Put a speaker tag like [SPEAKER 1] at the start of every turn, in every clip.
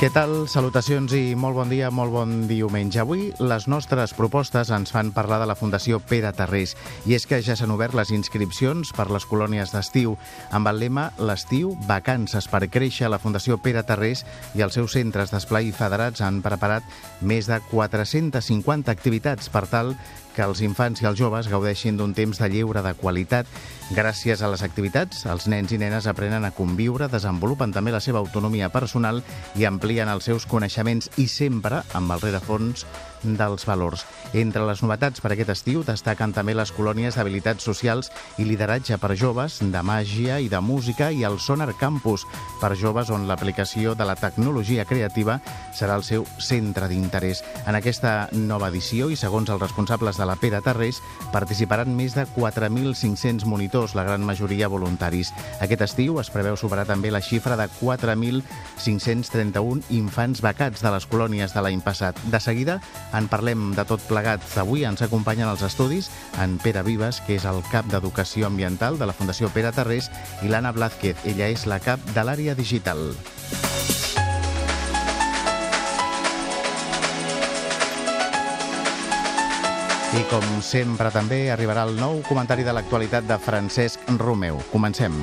[SPEAKER 1] Què tal? Salutacions i molt bon dia, molt bon diumenge. Avui les nostres propostes ens fan parlar de la Fundació Pere Tarrés i és que ja s'han obert les inscripcions per les colònies d'estiu amb el lema L'estiu, vacances per créixer. La Fundació Pere Tarrés i els seus centres d'esplai federats han preparat més de 450 activitats per tal que els infants i els joves gaudeixin d'un temps de lleure de qualitat. Gràcies a les activitats, els nens i nenes aprenen a conviure, desenvolupen també la seva autonomia personal i amplien els seus coneixements i sempre amb el rerefons dels valors. Entre les novetats per aquest estiu destaquen també les colònies d'habilitats socials i lideratge per joves, de màgia i de música i el Sonar Campus per joves on l'aplicació de la tecnologia creativa serà el seu centre d'interès. En aquesta nova edició i segons els responsables de la Pere Tarrés participaran més de 4.500 monitors, la gran majoria voluntaris. Aquest estiu es preveu superar també la xifra de 4.531 infants becats de les colònies de l'any passat. De seguida en parlem de tot plegat. Avui ens acompanyen als estudis en Pere Vives, que és el cap d'Educació Ambiental de la Fundació Pere Tarrés, i l'Anna Blázquez. Ella és la cap de l'àrea digital. I com sempre també arribarà el nou comentari de l'actualitat de Francesc Romeu. Comencem.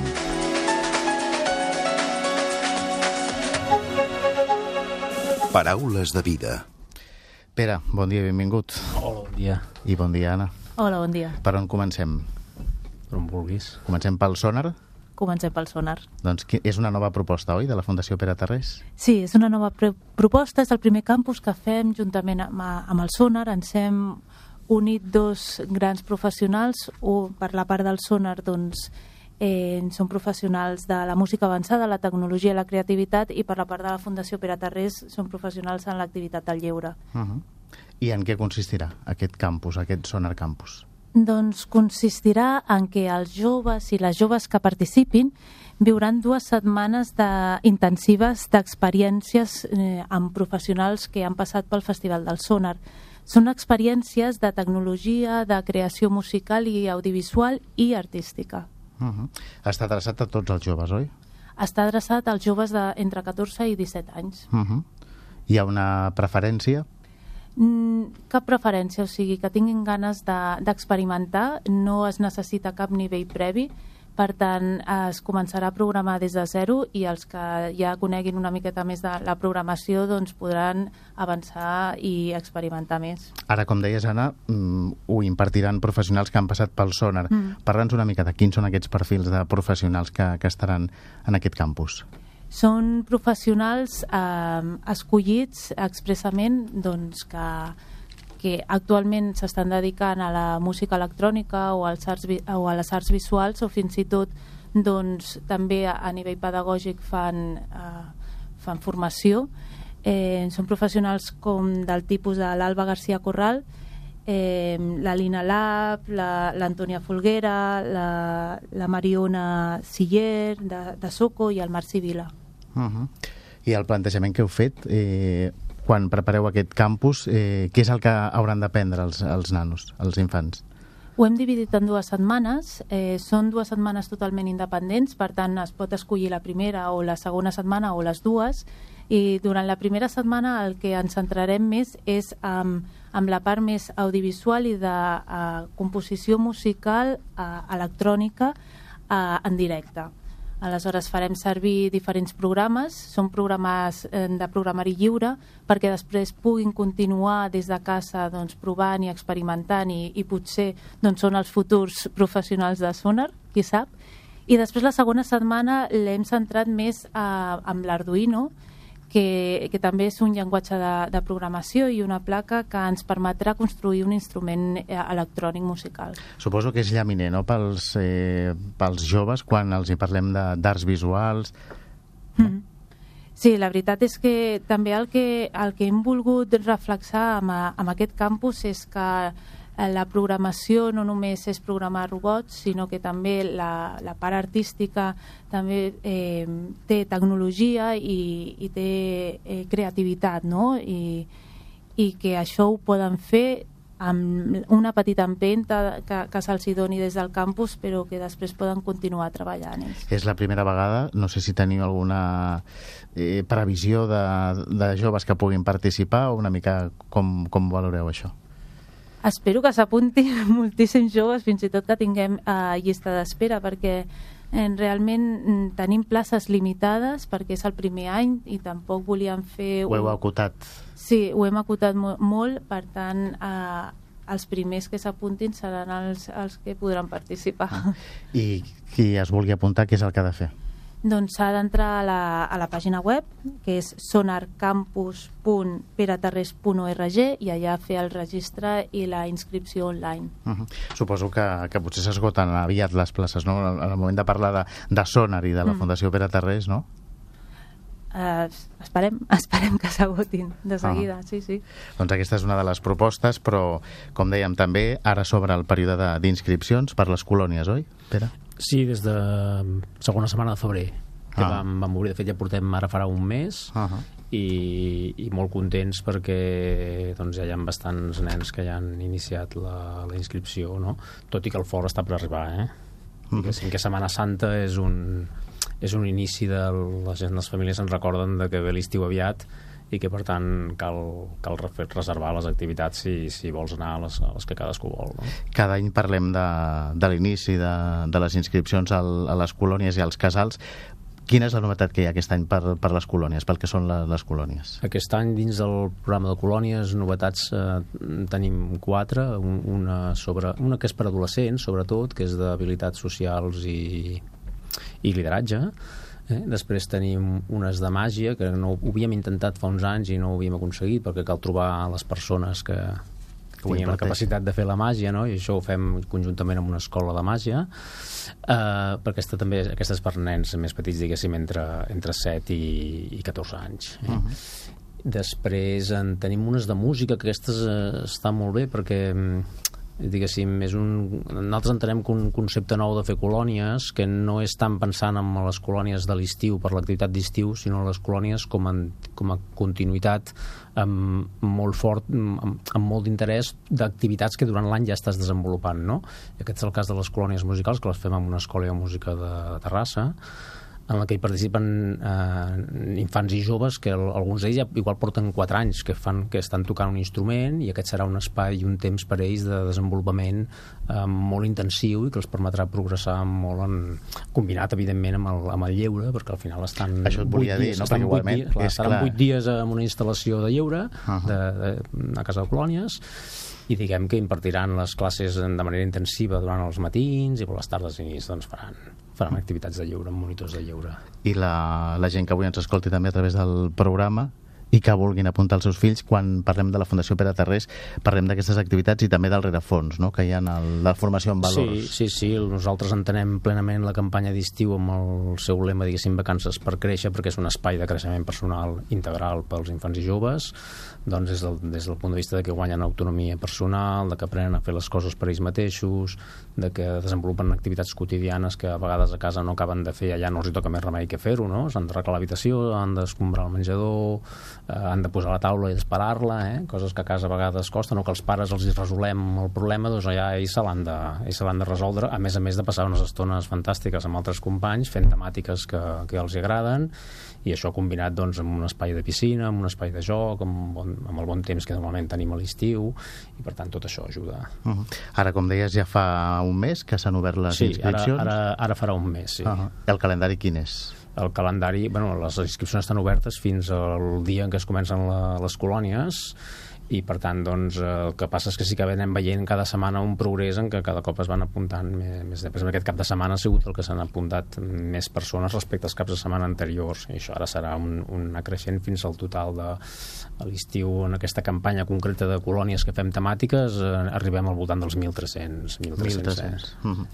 [SPEAKER 2] Paraules de vida.
[SPEAKER 1] Pere, bon dia i benvingut.
[SPEAKER 3] Hola, bon dia.
[SPEAKER 1] I bon dia, Anna.
[SPEAKER 4] Hola, bon dia.
[SPEAKER 1] Per on comencem?
[SPEAKER 3] Per on vulguis.
[SPEAKER 1] Comencem pel sonar?
[SPEAKER 4] Comencem pel sonar.
[SPEAKER 1] Doncs és una nova proposta, oi, de la Fundació Pere Tarrés?
[SPEAKER 4] Sí, és una nova proposta, és el primer campus que fem juntament amb, amb el sonar. Ens hem unit dos grans professionals, un per la part del sonar, doncs, eh, són professionals de la música avançada, la tecnologia i la creativitat i per la part de la Fundació Pere Tarrés són professionals en l'activitat del lleure.
[SPEAKER 1] Uh -huh. I en què consistirà aquest campus, aquest Sonar Campus?
[SPEAKER 4] Doncs consistirà en que els joves i les joves que participin viuran dues setmanes de, intensives d'experiències eh, amb professionals que han passat pel Festival del Sonar. Són experiències de tecnologia, de creació musical i audiovisual i artística.
[SPEAKER 1] Uh -huh. Està adreçat a tots els joves, oi?
[SPEAKER 4] Està adreçat als joves de entre 14 i 17 anys.
[SPEAKER 1] Uh -huh. Hi ha una preferència?
[SPEAKER 4] Mm, cap preferència, o sigui, que tinguin ganes d'experimentar, de, no es necessita cap nivell previ, per tant, es començarà a programar des de zero i els que ja coneguin una miqueta més de la programació doncs podran avançar i experimentar més.
[SPEAKER 1] Ara, com deies, Anna, mm, ho impartiran professionals que han passat pel sonar. Mm. Parla'ns una mica de quins són aquests perfils de professionals que, que estaran en aquest campus.
[SPEAKER 4] Són professionals eh, escollits expressament doncs, que que actualment s'estan dedicant a la música electrònica o, als arts, o a les arts visuals o fins i tot doncs, també a, a nivell pedagògic fan, eh, fan formació. Eh, són professionals com del tipus de l'Alba García Corral, eh, la Lina Lab, l'Antònia la, Folguera, la, la Mariona Siller de, de Soco i el Marci Vila.
[SPEAKER 1] Uh -huh. I el plantejament que heu fet eh, quan prepareu aquest campus, eh, què és el que hauran d'aprendre els, els nanos, els infants?
[SPEAKER 4] Ho hem dividit en dues setmanes. Eh, són dues setmanes totalment independents, per tant es pot escollir la primera o la segona setmana o les dues. I durant la primera setmana el que ens centrarem més és amb, amb la part més audiovisual i de uh, composició musical uh, electrònica uh, en directe. Aleshores farem servir diferents programes, són programes eh, de programari lliure perquè després puguin continuar des de casa doncs, provant i experimentant i, i potser doncs, són els futurs professionals de Sonar, qui sap. I després la segona setmana l'hem centrat més a, eh, amb l'Arduino, que, que també és un llenguatge de, de programació i una placa que ens permetrà construir un instrument eh, electrònic musical.
[SPEAKER 1] Suposo que és llaminer, no?, pels, eh, pels joves quan els hi parlem d'arts visuals...
[SPEAKER 4] Mm. Sí, la veritat és que també el que, el que hem volgut reflexar amb, amb aquest campus és que la programació no només és programar robots, sinó que també la, la part artística també eh, té tecnologia i, i té eh, creativitat, no? I, i que això ho poden fer amb una petita empenta que, que se'ls doni des del campus però que després poden continuar treballant ells.
[SPEAKER 1] És la primera vegada, no sé si teniu alguna eh, previsió de, de joves que puguin participar o una mica com, com valoreu això?
[SPEAKER 4] Espero que s'apuntin moltíssims joves, fins i tot que tinguem eh, llista d'espera, perquè eh, realment mm, tenim places limitades perquè és el primer any i tampoc volíem fer...
[SPEAKER 1] Ho heu acotat.
[SPEAKER 4] Sí, ho hem acotat mo molt, per tant, eh, els primers que s'apuntin seran els, els que podran participar. Ah.
[SPEAKER 1] I qui es vulgui apuntar, què és el que ha de fer?
[SPEAKER 4] Doncs s'ha d'entrar a, la, a la pàgina web, que és sonarcampus.peraterres.org i allà fer el registre i la inscripció online.
[SPEAKER 1] Uh -huh. Suposo que, que potser s'esgoten aviat les places, no? En el moment de parlar de, de Sonar i de la mm. Fundació Pere Terrés, no?
[SPEAKER 4] eh, esperem, esperem que s'agotin de seguida, ah. sí, sí.
[SPEAKER 1] Doncs aquesta és una de les propostes, però, com dèiem també, ara s'obre el període d'inscripcions per les colònies, oi, Pere?
[SPEAKER 3] Sí, des de segona setmana de febrer que ah. vam, vam obrir, de fet ja portem ara farà un mes uh -huh. i, i molt contents perquè doncs, ja hi ha bastants nens que ja han iniciat la, la inscripció no? tot i que el fort està per arribar eh? Uh -huh. que, Setmana Santa és un, és un inici de la gent, les famílies ens recorden de que ve l'estiu aviat i que per tant cal, cal reservar les activitats si, si vols anar a les, a les que cadascú vol. No?
[SPEAKER 1] Cada any parlem de, de l'inici de, de les inscripcions al, a les colònies i als casals. Quina és la novetat que hi ha aquest any per, per les colònies, pel que són les, les colònies?
[SPEAKER 3] Aquest any, dins del programa de colònies, novetats eh, tenim quatre. una, sobre, una que és per adolescents, sobretot, que és d'habilitats socials i, i lideratge. Eh? Després tenim unes de màgia, que no ho havíem intentat fa uns anys i no ho havíem aconseguit, perquè cal trobar les persones que, que tinguin la capacitat de fer la màgia, no? i això ho fem conjuntament amb una escola de màgia, uh, perquè aquesta també aquesta és per nens més petits, diguéssim, entre, entre 7 i, i 14 anys. Eh? Uh -huh. Després en tenim unes de música, que aquestes uh, estan molt bé perquè mm, diguéssim, és un... nosaltres entenem que un concepte nou de fer colònies que no és tant pensant en les colònies de l'estiu per l'activitat d'estiu, sinó les colònies com, en, com a continuïtat amb molt fort, amb, amb molt d'interès d'activitats que durant l'any ja estàs desenvolupant, no? I aquest és el cas de les colònies musicals, que les fem amb una escola de música de Terrassa, en la que hi participen eh, infants i joves que alguns d'ells ja igual porten 4 anys que, fan, que estan tocant un instrument i aquest serà un espai i un temps per ells de desenvolupament eh, molt intensiu i que els permetrà progressar molt en, combinat evidentment amb el, amb el lleure perquè al final estan
[SPEAKER 1] Això et volia dir,
[SPEAKER 3] dies, no? Perquè igualment dies, clar, estaran clar. 8 dies amb una instal·lació de lleure uh -huh. de, de, a Casa de Colònies i diguem que impartiran les classes de manera intensiva durant els matins i per les tardes i nits doncs faran faran activitats de lleure, monitors de lleure.
[SPEAKER 1] I la, la gent que avui ens escolti també a través del programa i que vulguin apuntar els seus fills, quan parlem de la Fundació Pere Terrés, parlem d'aquestes activitats i també del rerefons, no? que hi ha el, la formació en valors.
[SPEAKER 3] Sí, sí, sí, nosaltres entenem plenament la campanya d'estiu amb el seu lema, diguéssim, vacances per créixer, perquè és un espai de creixement personal integral pels infants i joves, doncs des del, des del punt de vista de que guanyen autonomia personal, de que aprenen a fer les coses per ells mateixos, de que desenvolupen activitats quotidianes que a vegades a casa no acaben de fer, allà no els toca més remei que fer-ho, no? S'han de recalar l'habitació, han d'escombrar el menjador, eh, han de posar la taula i esperar-la, eh? coses que a casa a vegades costa, no que els pares els hi resolem el problema, doncs ja ells se l'han de, ells se l'han de resoldre, a més a més de passar unes estones fantàstiques amb altres companys, fent temàtiques que, que els hi agraden, i això combinat doncs, amb un espai de piscina, amb un espai de joc, amb, bon, amb el bon temps que normalment tenim a l'estiu, i per tant tot això ajuda.
[SPEAKER 1] Uh -huh. Ara, com deies, ja fa un mes que s'han obert les
[SPEAKER 3] sí,
[SPEAKER 1] inscripcions?
[SPEAKER 3] Ara, ara, ara farà un mes, sí. Uh
[SPEAKER 1] -huh. El calendari quin és?
[SPEAKER 3] El calendari, bueno, les inscripcions estan obertes fins al dia en què es comencen la, les colònies i per tant doncs, el que passa és que sí que anem veient cada setmana un progrés en què cada cop es van apuntant més, més després aquest cap de setmana ha sigut el que s'han apuntat més persones respecte als caps de setmana anteriors i això ara serà un, un creixent fins al total de l'estiu en aquesta campanya concreta de colònies que fem temàtiques eh, arribem al voltant dels 1.300 1.300 eh? mm -hmm.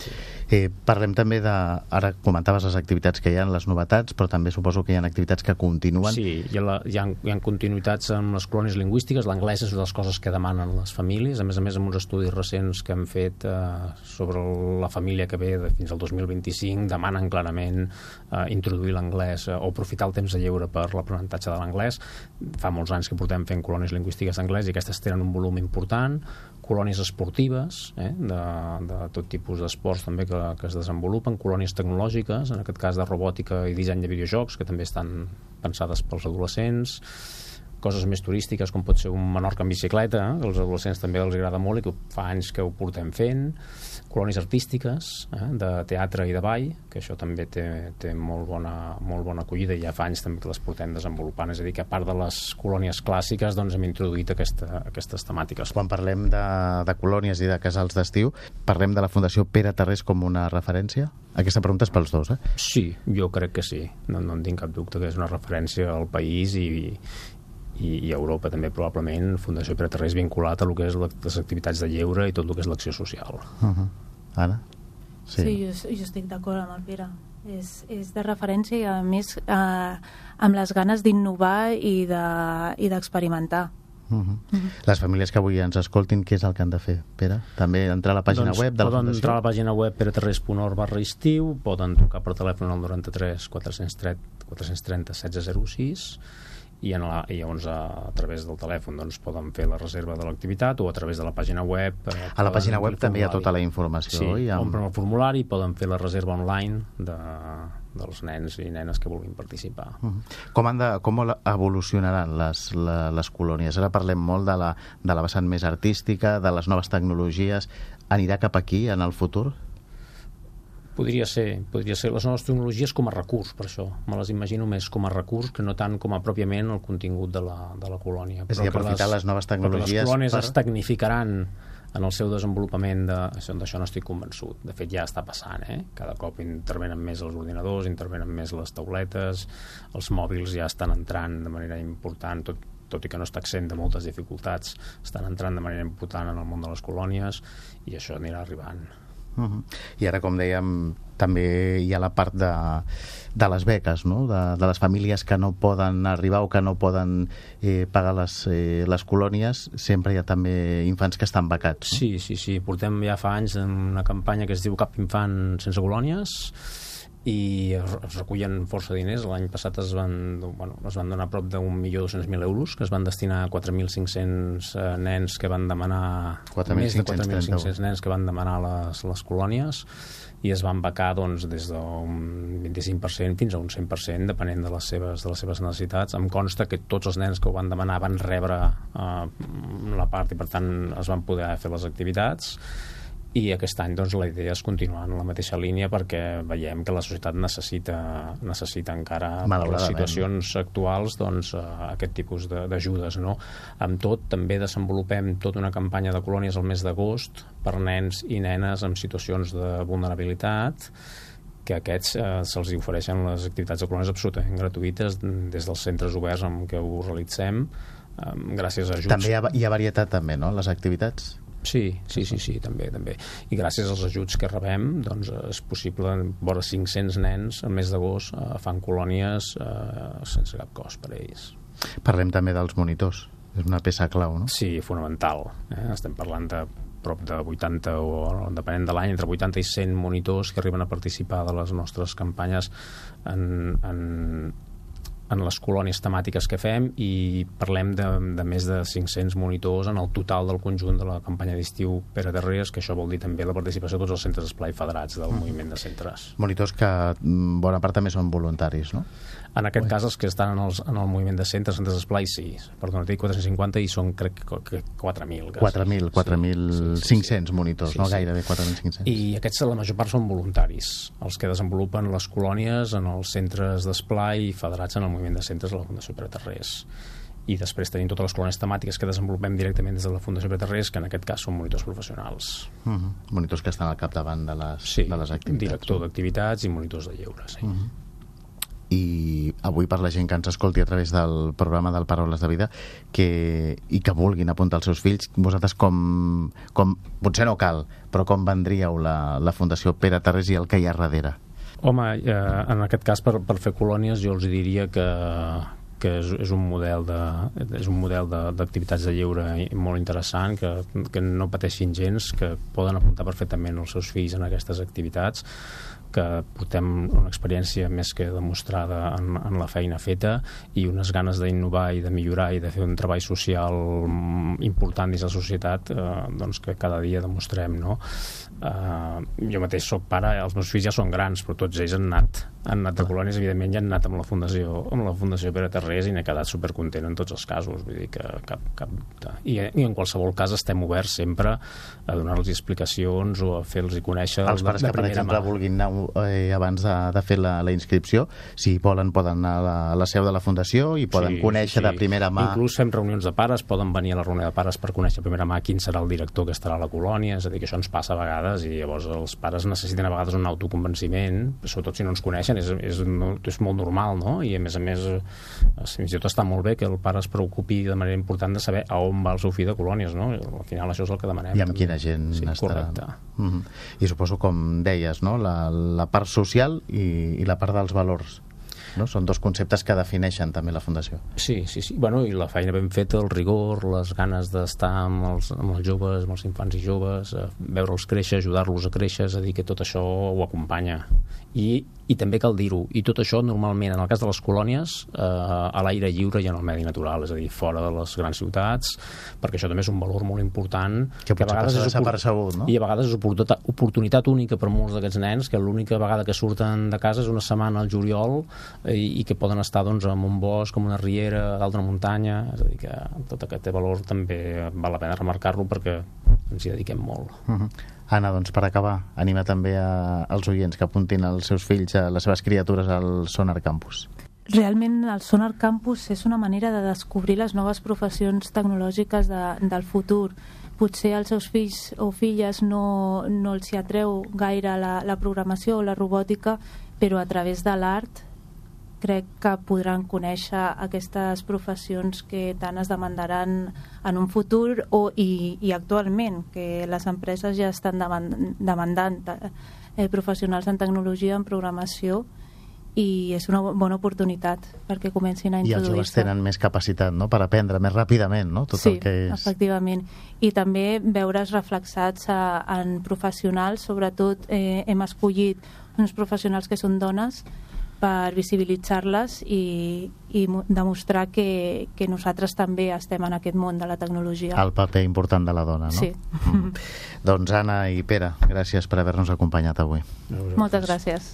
[SPEAKER 1] eh, parlem també de, ara comentaves les activitats que hi ha, les novetats però també suposo que hi ha activitats que continuen
[SPEAKER 3] Sí, hi ha, la, hi ha, hi ha continuïtats amb les colònies lingüístiques l'anglès és una de les coses que demanen les famílies. A més a més, amb uns estudis recents que hem fet eh, sobre la família que ve de fins al 2025, demanen clarament eh, introduir l'anglès eh, o aprofitar el temps de lleure per l'aprenentatge de l'anglès. Fa molts anys que portem fent colònies lingüístiques d'anglès i aquestes tenen un volum important colònies esportives, eh, de, de tot tipus d'esports també que, que es desenvolupen, colònies tecnològiques, en aquest cas de robòtica i disseny de videojocs, que també estan pensades pels adolescents, coses més turístiques com pot ser un Menorca en bicicleta, eh, que als adolescents també els agrada molt i que fa anys que ho portem fent, colònies artístiques eh, de teatre i de ball, que això també té, té molt, bona, molt bona acollida i ja fa anys també que les portem desenvolupant, és a dir, que a part de les colònies clàssiques doncs hem introduït aquesta, aquestes temàtiques.
[SPEAKER 1] Quan parlem de, de colònies i de casals d'estiu, parlem de la Fundació Pere Tarrés com una referència? Aquesta pregunta és pels dos, eh?
[SPEAKER 3] Sí, jo crec que sí. No, no en tinc cap dubte que és una referència al país i, i, i a Europa també probablement Fundació Pere Tarrés vinculat a lo que és les activitats de lleure i tot el que és l'acció social.
[SPEAKER 1] Uh -huh. Anna?
[SPEAKER 4] Sí, sí jo, jo estic d'acord amb el Pere. És, és de referència i a més eh, amb les ganes d'innovar i d'experimentar. De,
[SPEAKER 1] Uh -huh. Uh -huh. Les famílies que avui ens escoltin, què és el que han de fer, Pere? També entrar a la pàgina
[SPEAKER 3] doncs
[SPEAKER 1] web de la
[SPEAKER 3] poden
[SPEAKER 1] Fundació?
[SPEAKER 3] entrar a la pàgina web pereterres.org barra estiu, poden trucar per telèfon al 93 430, 430 1606 i, en la, i llavors a, a través del telèfon doncs, poden fer la reserva de l'activitat o a través de la pàgina web eh,
[SPEAKER 1] a la pàgina web també hi ha tota la informació
[SPEAKER 3] sí,
[SPEAKER 1] i amb...
[SPEAKER 3] omplen el formulari poden fer la reserva online de, dels nens i nenes que vulguin participar
[SPEAKER 1] -huh. com, han de, com evolucionaran les, la, les colònies? Ara parlem molt de la, de la vessant més artística de les noves tecnologies anirà cap aquí en el futur?
[SPEAKER 3] Podria ser, podria ser les noves tecnologies com a recurs, per això. Me les imagino més com a recurs que no tant com a pròpiament el contingut de la, de la colònia.
[SPEAKER 1] És a dir, aprofitar les, les noves tecnologies...
[SPEAKER 3] les colònies
[SPEAKER 1] per...
[SPEAKER 3] es tecnificaran en el seu desenvolupament, de, d'això no estic convençut. De fet, ja està passant, eh? Cada cop intervenen més els ordinadors, intervenen més les tauletes, els mòbils ja estan entrant de manera important, tot, tot i que no està accent de moltes dificultats, estan entrant de manera important en el món de les colònies i això anirà arribant.
[SPEAKER 1] Uh -huh. I ara, com dèiem, també hi ha la part de, de les beques, no? de, de les famílies que no poden arribar o que no poden eh, pagar les, eh, les colònies, sempre hi ha també infants que estan becats.
[SPEAKER 3] No? Sí, sí, sí. Portem ja fa anys una campanya que es diu Cap infant sense colònies, i es recullen força diners. L'any passat es van, bueno, es van donar prop d'un milió dos mil euros que es van destinar a 4.500 eh, nens que van demanar
[SPEAKER 1] 4
[SPEAKER 3] més de 4.500 nens que van demanar les, les colònies i es van becar doncs, des d'un 25% fins a un 100% depenent de les seves, de les seves necessitats. Em consta que tots els nens que ho van demanar van rebre eh, la part i per tant es van poder fer les activitats i aquest any doncs, la idea és continuar en la mateixa línia perquè veiem que la societat necessita, necessita encara per les situacions actuals doncs, eh, aquest tipus d'ajudes. No? Amb tot, també desenvolupem tota una campanya de colònies al mes d'agost per nens i nenes en situacions de vulnerabilitat que aquests eh, se'ls ofereixen les activitats de colònies absolutament gratuïtes des dels centres oberts amb què ho realitzem eh, gràcies a ajuts.
[SPEAKER 1] També hi ha, hi ha varietat també, no?, les activitats?
[SPEAKER 3] Sí, sí, sí, sí, també, també. I gràcies als ajuts que rebem, doncs és possible vora 500 nens al mes d'agost eh, fan colònies eh, sense cap cost per a ells.
[SPEAKER 1] Parlem també dels monitors. És una peça clau, no?
[SPEAKER 3] Sí, fonamental. Eh? Estem parlant de prop de 80 o depenent de l'any, entre 80 i 100 monitors que arriben a participar de les nostres campanyes en, en, en les colònies temàtiques que fem i parlem de, de més de 500 monitors en el total del conjunt de la campanya d'estiu Pere Darreres, que això vol dir també la participació de tots els centres d'esplai federats del mm. moviment de centres.
[SPEAKER 1] Monitors que mm, bona part també són voluntaris, no?
[SPEAKER 3] En aquest cas, els que estan en, els, en el moviment de centres, centres d'esplai, sí. Perdona, dic 450 i són, crec, que 4.000.
[SPEAKER 1] 4.000, 4.500 sí, sí, sí. monitors, sí, no? Sí. Gairebé 4.500.
[SPEAKER 3] I aquests, la major part, són voluntaris, els que desenvolupen les colònies en els centres d'esplai federats en el moviment de centres de la Fundació Pere Tarrés i després tenim totes les colònies temàtiques que desenvolupem directament des de la Fundació Pere Tarrés, que en aquest cas són monitors professionals.
[SPEAKER 1] Uh -huh. Monitors que estan al capdavant de les,
[SPEAKER 3] sí,
[SPEAKER 1] de les activitats.
[SPEAKER 3] director d'activitats i monitors de lleure, sí. Uh -huh
[SPEAKER 1] i avui per la gent que ens escolti a través del programa del Paraules de Vida que, i que vulguin apuntar els seus fills vosaltres com, com potser no cal, però com vendríeu la, la Fundació Pere Tarrés i el que hi ha darrere?
[SPEAKER 3] Home, eh, en aquest cas per, per fer colònies jo els diria que, que és, és un model de, és un model d'activitats de, de lleure molt interessant, que, que no pateixin gens, que poden apuntar perfectament els seus fills en aquestes activitats que portem una experiència més que demostrada en, en la feina feta i unes ganes d'innovar i de millorar i de fer un treball social important dins la societat eh, doncs que cada dia demostrem no? eh, jo mateix sóc pare els meus fills ja són grans però tots ells han anat han anat a colònies, evidentment, ja han anat amb la Fundació, amb la Fundació Pere Terrés i n'he quedat supercontent en tots els casos, vull dir que cap, cap dubte. I, I en qualsevol cas estem oberts sempre a donar-los explicacions o a fer-los conèixer
[SPEAKER 1] Els pares
[SPEAKER 3] de,
[SPEAKER 1] de que, per exemple, mà. vulguin anar eh, abans de, de fer la, la inscripció, si volen poden anar a la, a la seu de la Fundació i poden sí, conèixer sí. de primera mà...
[SPEAKER 3] Inclús fem reunions de pares, poden venir a la reunió de pares per conèixer de primera mà quin serà el director que estarà a la colònia, és a dir, que això ens passa a vegades i llavors els pares necessiten a vegades un autoconvenciment, sobretot si no ens coneixen, és, és, és molt normal, no? I a més a més, eh, fins i tot està molt bé que el pare es preocupi de manera important de saber a on va el seu fill de colònies, no? Al final això és el que demanem.
[SPEAKER 1] I amb quina gent
[SPEAKER 3] sí,
[SPEAKER 1] està...
[SPEAKER 3] Correcte.
[SPEAKER 1] Mm -hmm. I suposo, com deies, no? la, la part social i, i la part dels valors no? Són dos conceptes que defineixen també la Fundació.
[SPEAKER 3] Sí, sí, sí. Bueno, I la feina ben feta, el rigor, les ganes d'estar amb, els, amb els joves, amb els infants i joves, eh, veure'ls créixer, ajudar-los a créixer, és a dir, que tot això ho acompanya i, i també cal dir-ho, i tot això normalment en el cas de les colònies eh, a l'aire lliure i en el medi natural, és a dir, fora de les grans ciutats, perquè això també és un valor molt important
[SPEAKER 1] que, que a vegades és desapercebut, no?
[SPEAKER 3] I a vegades és oportunitat, oportunitat única per molts d'aquests nens que l'única vegada que surten de casa és una setmana al juliol i, i que poden estar doncs, en un bosc, en una riera, a dalt d'una muntanya, és a dir, que tot aquest valor també val la pena remarcar-lo perquè ens hi dediquem molt.
[SPEAKER 1] Uh -huh. Anna, doncs per acabar, anima també a, als oients que apuntin els seus fills, a les seves criatures al Sonar Campus.
[SPEAKER 4] Realment el Sonar Campus és una manera de descobrir les noves professions tecnològiques de, del futur. Potser als seus fills o filles no, no els hi atreu gaire la, la programació o la robòtica, però a través de l'art crec que podran conèixer aquestes professions que tant es demandaran en un futur o, i, i actualment, que les empreses ja estan demandant eh, professionals en tecnologia, en programació, i és una bona oportunitat perquè comencin a introduir-se.
[SPEAKER 1] I els joves tenen més capacitat no? per aprendre més ràpidament no? tot
[SPEAKER 4] sí,
[SPEAKER 1] el que és...
[SPEAKER 4] efectivament. I també veure's reflexats a, en professionals, sobretot eh, hem escollit uns professionals que són dones per visibilitzar-les i, i demostrar que, que nosaltres també estem en aquest món de la tecnologia.
[SPEAKER 1] El paper important de la dona, no?
[SPEAKER 4] Sí.
[SPEAKER 1] Mm. doncs Anna i Pere, gràcies per haver-nos acompanyat avui.
[SPEAKER 4] Moltes gràcies.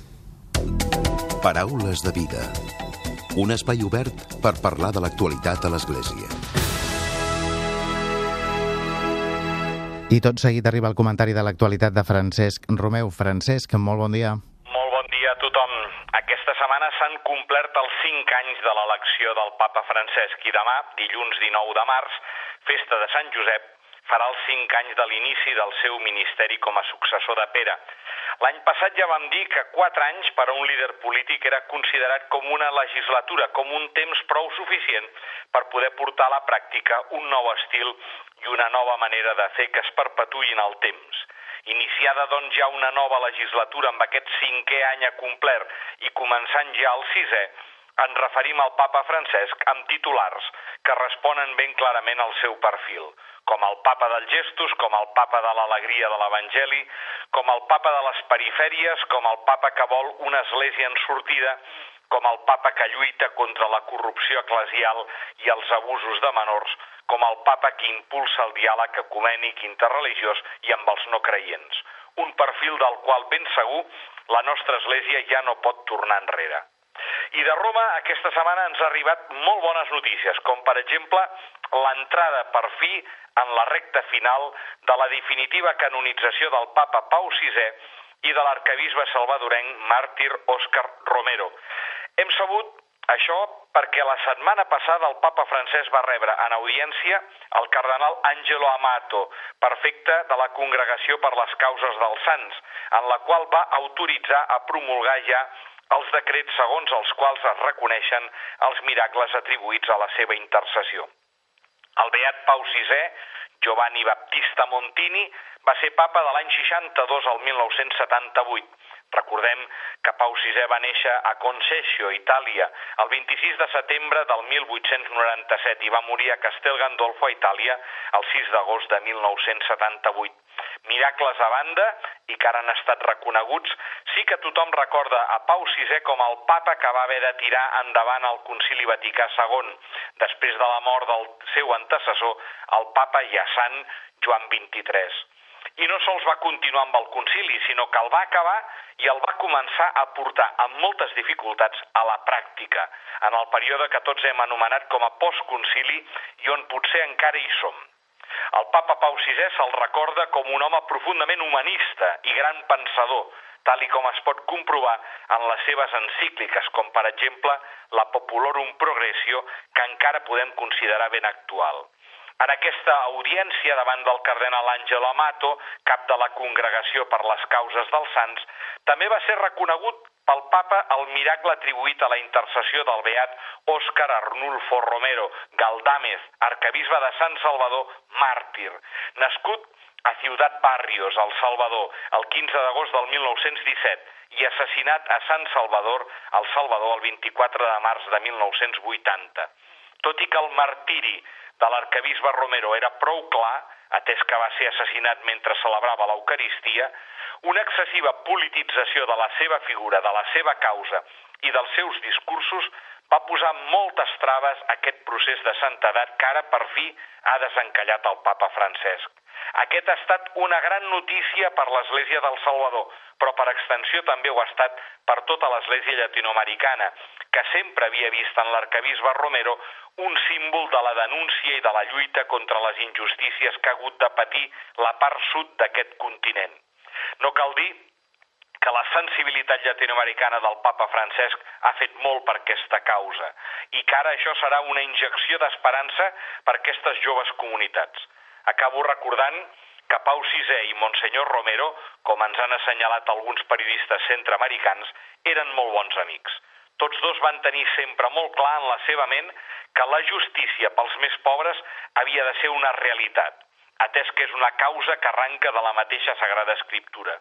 [SPEAKER 2] Paraules de vida. Un espai obert per parlar de l'actualitat a l'Església.
[SPEAKER 1] I tot seguit arriba el comentari de l'actualitat de Francesc Romeu. Francesc, molt bon dia
[SPEAKER 5] s'han complert els 5 anys de l'elecció del papa Francesc i demà, dilluns 19 de març, festa de Sant Josep, farà els 5 anys de l'inici del seu ministeri com a successor de Pere. L'any passat ja vam dir que 4 anys per a un líder polític era considerat com una legislatura, com un temps prou suficient per poder portar a la pràctica un nou estil i una nova manera de fer que es perpetuïn el temps. Iniciada doncs ja una nova legislatura amb aquest cinquè any complert i començant ja el sisè, ens referim al papa Francesc amb titulars que responen ben clarament al seu perfil, com el papa dels gestos, com el papa de l'alegria de l'Evangeli, com el papa de les perifèries, com el papa que vol una església en sortida, com el papa que lluita contra la corrupció eclesial i els abusos de menors, com el papa que impulsa el diàleg ecumènic interreligiós i amb els no creients. Un perfil del qual ben segur la nostra església ja no pot tornar enrere. I de Roma aquesta setmana ens ha arribat molt bones notícies, com per exemple l'entrada per fi en la recta final de la definitiva canonització del papa Pau VI i de l'arcabisbe salvadorenc màrtir Òscar Romero. Hem sabut això perquè la setmana passada el papa francès va rebre en audiència el cardenal Angelo Amato, perfecte de la Congregació per les Causes dels Sants, en la qual va autoritzar a promulgar ja els decrets segons els quals es reconeixen els miracles atribuïts a la seva intercessió. El beat Pau VI, Giovanni Battista Montini, va ser papa de l'any 62 al 1978 Recordem que Pau VI va néixer a Concesio, Itàlia, el 26 de setembre del 1897 i va morir a Castel Gandolfo, a Itàlia, el 6 d'agost de 1978. Miracles a banda, i que ara han estat reconeguts, sí que tothom recorda a Pau VI com el papa que va haver de tirar endavant el Concili Vaticà II, després de la mort del seu antecessor, el papa ja sant Joan XXIII i no sols va continuar amb el concili, sinó que el va acabar i el va començar a portar amb moltes dificultats a la pràctica, en el període que tots hem anomenat com a postconcili i on potser encara hi som. El papa Pau VI se'l recorda com un home profundament humanista i gran pensador, tal i com es pot comprovar en les seves encícliques, com per exemple la Populorum Progressio, que encara podem considerar ben actual. En aquesta audiència davant del cardenal Àngel Amato, cap de la Congregació per les Causes dels Sants, també va ser reconegut pel papa el miracle atribuït a la intercessió del beat Òscar Arnulfo Romero Galdámez, arcabisbe de Sant Salvador, màrtir, nascut a Ciutat Barrios, al Salvador, el 15 d'agost del 1917 i assassinat a Sant Salvador, al Salvador, el 24 de març de 1980. Tot i que el martiri de l'arcabisbe Romero era prou clar, atès que va ser assassinat mentre celebrava l'Eucaristia, una excessiva politització de la seva figura, de la seva causa i dels seus discursos va posar moltes traves a aquest procés de santedat que ara per fi ha desencallat el papa Francesc. Aquest ha estat una gran notícia per l'Església del Salvador, però per extensió també ho ha estat per tota l'Església llatinoamericana, que sempre havia vist en l'arcabisbe Romero un símbol de la denúncia i de la lluita contra les injustícies que ha hagut de patir la part sud d'aquest continent. No cal dir que la sensibilitat llatinoamericana del papa Francesc ha fet molt per aquesta causa i que ara això serà una injecció d'esperança per aquestes joves comunitats. Acabo recordant que Pau VI i Monsenyor Romero, com ens han assenyalat alguns periodistes centreamericans, eren molt bons amics. Tots dos van tenir sempre molt clar en la seva ment que la justícia pels més pobres havia de ser una realitat, atès que és una causa que arranca de la mateixa Sagrada Escriptura.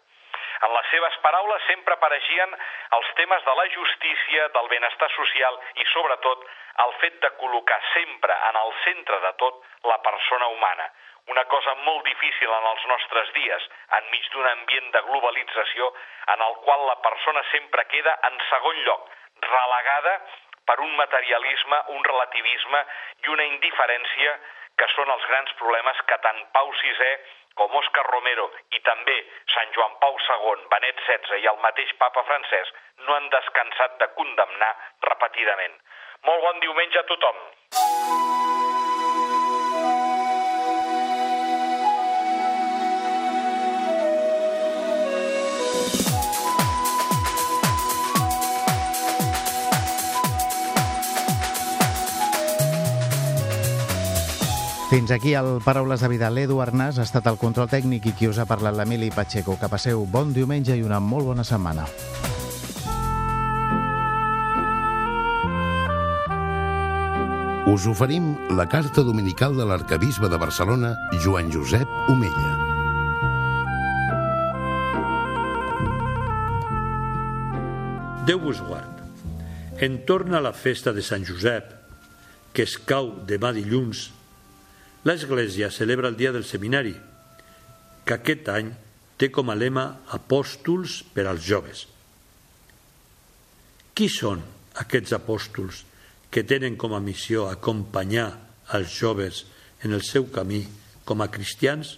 [SPEAKER 5] En les seves paraules sempre apareixien els temes de la justícia, del benestar social i, sobretot, el fet de col·locar sempre en el centre de tot la persona humana, una cosa molt difícil en els nostres dies, enmig d'un ambient de globalització en el qual la persona sempre queda en segon lloc, relegada per un materialisme, un relativisme i una indiferència que són els grans problemes que tant Pau VI com Òscar Romero i també Sant Joan Pau II, Benet XVI i el mateix papa Francesc no han descansat de condemnar repetidament. Molt bon diumenge a tothom!
[SPEAKER 1] Fins aquí el Paraules de Vida. L'Edu Arnàs ha estat el control tècnic i qui us ha parlat l'Emili Pacheco. Que passeu bon diumenge i una molt bona setmana.
[SPEAKER 2] Us oferim la carta dominical de l'arcabisbe de Barcelona, Joan Josep Omella.
[SPEAKER 6] Déu vos guard. Entorn a la festa de Sant Josep, que es cau demà dilluns l'Església celebra el dia del seminari, que aquest any té com a lema apòstols per als joves. Qui són aquests apòstols que tenen com a missió acompanyar els joves en el seu camí com a cristians?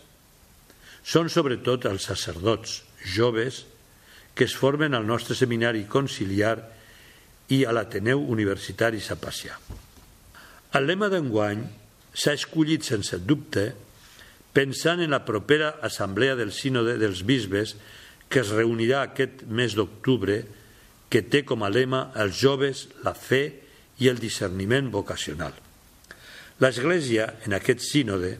[SPEAKER 6] Són sobretot els sacerdots joves que es formen al nostre seminari conciliar i a l'Ateneu Universitari Sapacià. El lema d'enguany s'ha escollit sense dubte pensant en la propera assemblea del sínode dels bisbes que es reunirà aquest mes d'octubre que té com a lema els joves, la fe i el discerniment vocacional. L'Església, en aquest sínode,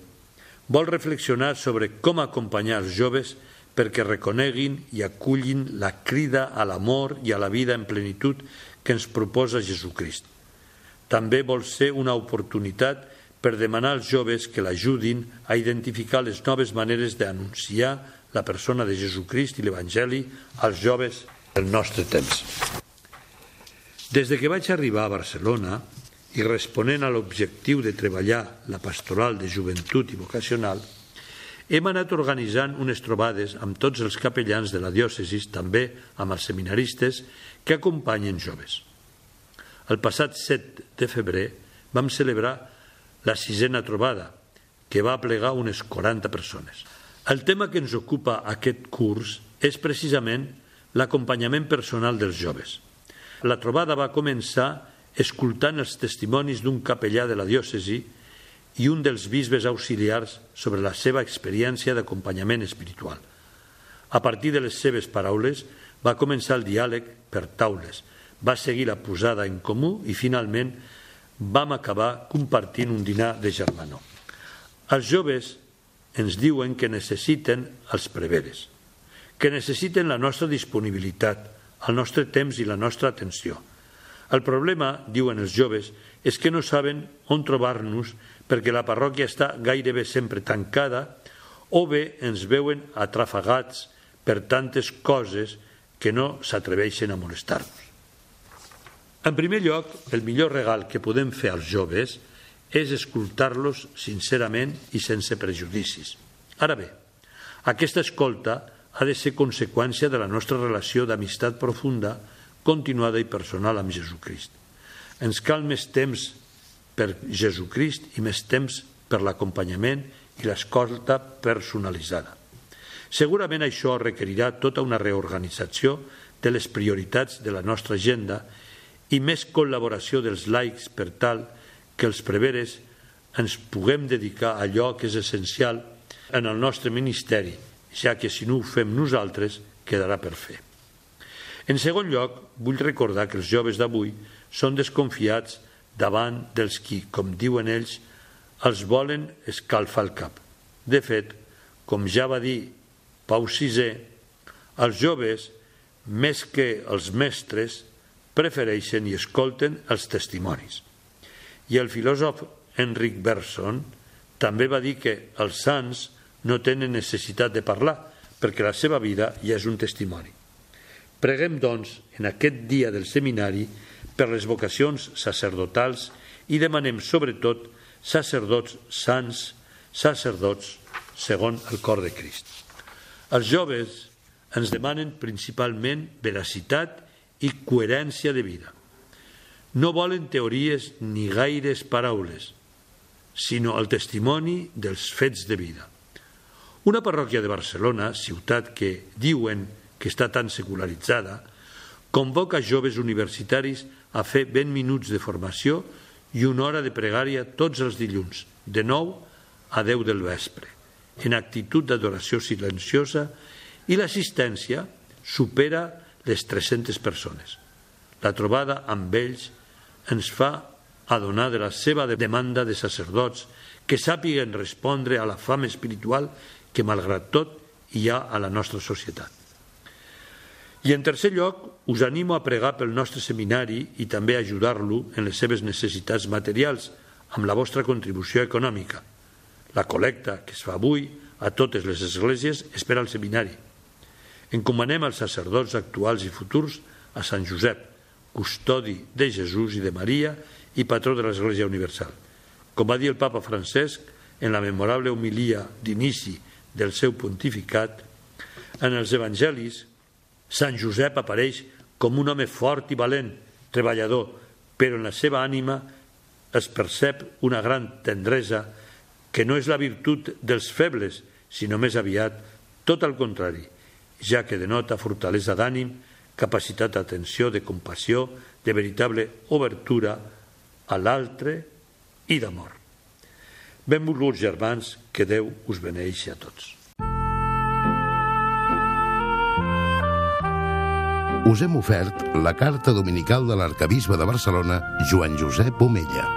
[SPEAKER 6] vol reflexionar sobre com acompanyar els joves perquè reconeguin i acullin la crida a l'amor i a la vida en plenitud que ens proposa Jesucrist. També vol ser una oportunitat per demanar als joves que l'ajudin a identificar les noves maneres d'anunciar la persona de Jesucrist i l'Evangeli als joves del nostre temps. Des de que vaig arribar a Barcelona i responent a l'objectiu de treballar la pastoral de joventut i vocacional, hem anat organitzant unes trobades amb tots els capellans de la diòcesis, també amb els seminaristes que acompanyen joves. El passat 7 de febrer vam celebrar la sisena trobada, que va plegar unes 40 persones. El tema que ens ocupa aquest curs és precisament l'acompanyament personal dels joves. La trobada va començar escoltant els testimonis d'un capellà de la diòcesi i un dels bisbes auxiliars sobre la seva experiència d'acompanyament espiritual. A partir de les seves paraules va començar el diàleg per taules, va seguir la posada en comú i finalment vam acabar compartint un dinar de germanor. Els joves ens diuen que necessiten els preveres, que necessiten la nostra disponibilitat, el nostre temps i la nostra atenció. El problema, diuen els joves, és que no saben on trobar-nos perquè la parròquia està gairebé sempre tancada o bé ens veuen atrafegats per tantes coses que no s'atreveixen a molestar-nos. En primer lloc, el millor regal que podem fer als joves és escoltar-los sincerament i sense prejudicis. Ara bé, aquesta escolta ha de ser conseqüència de la nostra relació d'amistat profunda, continuada i personal amb Jesucrist. Ens cal més temps per Jesucrist i més temps per l'acompanyament i l'escolta personalitzada. Segurament això requerirà tota una reorganització de les prioritats de la nostra agenda i més col·laboració dels laics per tal que els preveres ens puguem dedicar a allò que és essencial en el nostre ministeri – ja que si no ho fem nosaltres quedarà per fer. En segon lloc, vull recordar que els joves d'avui són desconfiats davant dels qui, com diuen ells, els volen escalfar el cap. De fet, com ja va dir Pau VI, els joves, més que els mestres, prefereixen i escolten els testimonis. I el filòsof Enric Berson també va dir que els sants no tenen necessitat de parlar, perquè la seva vida ja és un testimoni. Preguem, doncs, en aquest dia del seminari per les vocacions sacerdotals i demanem, sobretot, sacerdots sants, sacerdots segons el cor de Crist. Els joves ens demanen principalment veracitat i coherència de vida. No volen teories ni gaires paraules, sinó el testimoni dels fets de vida. Una parròquia de Barcelona, ciutat que diuen que està tan secularitzada, convoca joves universitaris a fer 20 minuts de formació i una hora de pregària tots els dilluns, de 9 a 10 del vespre, en actitud d'adoració silenciosa i l'assistència supera les 300 persones. La trobada amb ells ens fa adonar de la seva demanda de sacerdots que sàpiguen respondre a la fam espiritual que, malgrat tot, hi ha a la nostra societat. I en tercer lloc, us animo a pregar pel nostre seminari i també a ajudar-lo en les seves necessitats materials amb la vostra contribució econòmica. La col·lecta que es fa avui a totes les esglésies és per al seminari. Encomanem als sacerdots actuals i futurs a Sant Josep, custodi de Jesús i de Maria i patró de l'Església Universal. Com va dir el papa Francesc en la memorable homilia d'inici del seu pontificat, en els evangelis, Sant Josep apareix com un home fort i valent, treballador, però en la seva ànima es percep una gran tendresa que no és la virtut dels febles, sinó més aviat tot el contrari, ja que denota fortalesa d'ànim, capacitat d'atenció, de compassió, de veritable obertura a l'altre i d'amor. Benvolguts germans, que Déu us beneixi a tots.
[SPEAKER 2] Us hem ofert la carta dominical de l'arcabisbe de Barcelona, Joan Josep Omella.